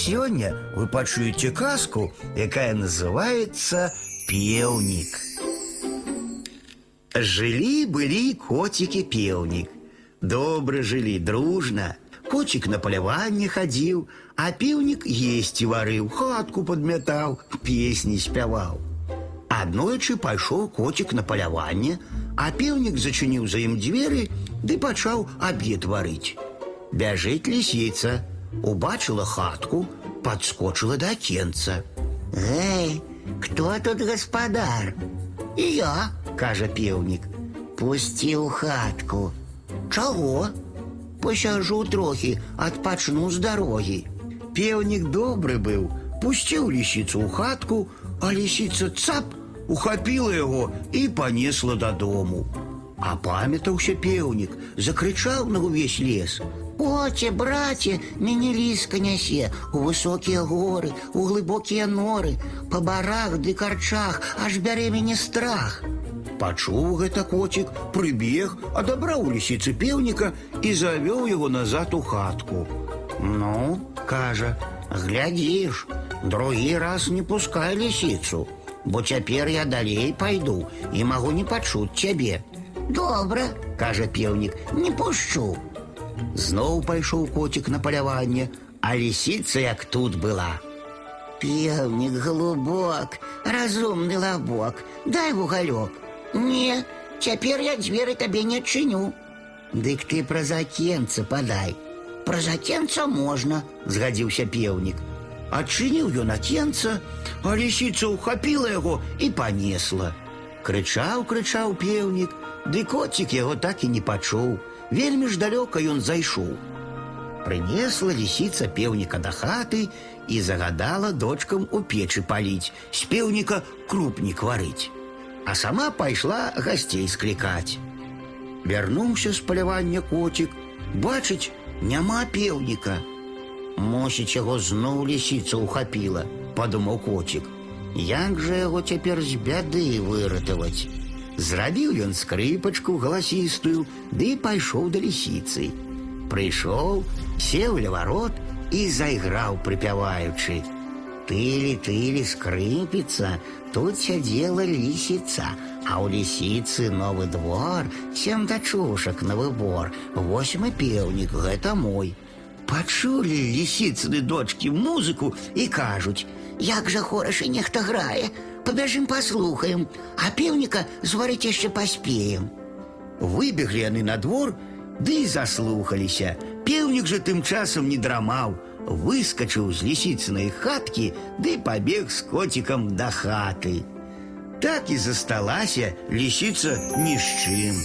Сегодня вы пачуеце казку, якая называется «Певник». Жили-были котики-певник. Добро жили, дружно. Котик на поляванне ходил, а певник есть варыў, хатку подмятаў, песни спяваў. Аднойчы пайшоў котик на поляванне, а певник зачыніў за ім дзверы ды пачаў абед варыць. Бяжыць лісіца, убачыла хатку, подскочила до окенца. Эй, кто тут господар? «Я», — кажа певник. Пусти у хатку. «Чаго?» «Посяжу трохи, адпачну з дарогі». Певник добры быў, пусціў лісіцу ў хатку, а лісіца цап, ухапіла яго і панесла дадому. А памятаўся пеўнік, закрычаў на ўвесь лес. Оце, браце, мяне ліска нясе у высокія горы, у глыбокія норы, па барах ды карчах, аж бярэ мяне страх. Пачуў гэта коцік, прыбег, адабраў у лісіцы пеўніка і завёў яго назад у хатку. Ну, кажа, глядзіш, другі раз не пускай лісіцу, бо цяпер я далей пайду і магу не пачуць цябе. Добра, кажа пеўнік, не пушчу. Зноў пайшоў коцік на паляванне, а лісіца як тут была. Певник голубок, разумны лобок, дай вугалек. Не, цяпер я дзверы табе не адчыню. Дык ты праз акенца падай. Праз акенца можна. згадзіўся пеўнік. Адчыніў ён акенца, а лісіца ўхапіла яго і панесла. Крычаў, крычаў пеўнік, ды коцік яго так і не пачуў. Вельмі ж далёка ён зайшоў. Прынесла лісіца пеўніка да хаты і загадала дочкам у печы паліць, з пеўніка крупнік варыць. А сама пайшла гасцей склікаць. Вярнуўся з палявання коцік, бачыць, няма пеўніка. Мусіць, яго зноў лісіца ўхапіла, падумаў коцік. Як жа яго цяпер з бяды выратаваць? Зрабіў ён скрыпачку галасістую, ды пайшоў да лісіцы. Прыйшоў, сеў ля варот і зайграў, прыпяваючы. Тылі, тылі, скрыпіца, тут сядзела лісіца, а ў лісіцы новы двор, сем дачушак на выбор, восьмы пеўнік, гэта мой. Пачулі лісіцыны дочкі музыку і кажуць: Як жа хораша нехта грае, пабяжым паслухаем, а пеўніка зварыць яшчэ паспеем. Выбеглі яны на двор, ды і заслухаліся. Пеўнік жа тым часам не драмаў, выскачыў з лісіцынай хаткі ды пабег з коцікам да хаты. Так і засталася лісіца ні з чым.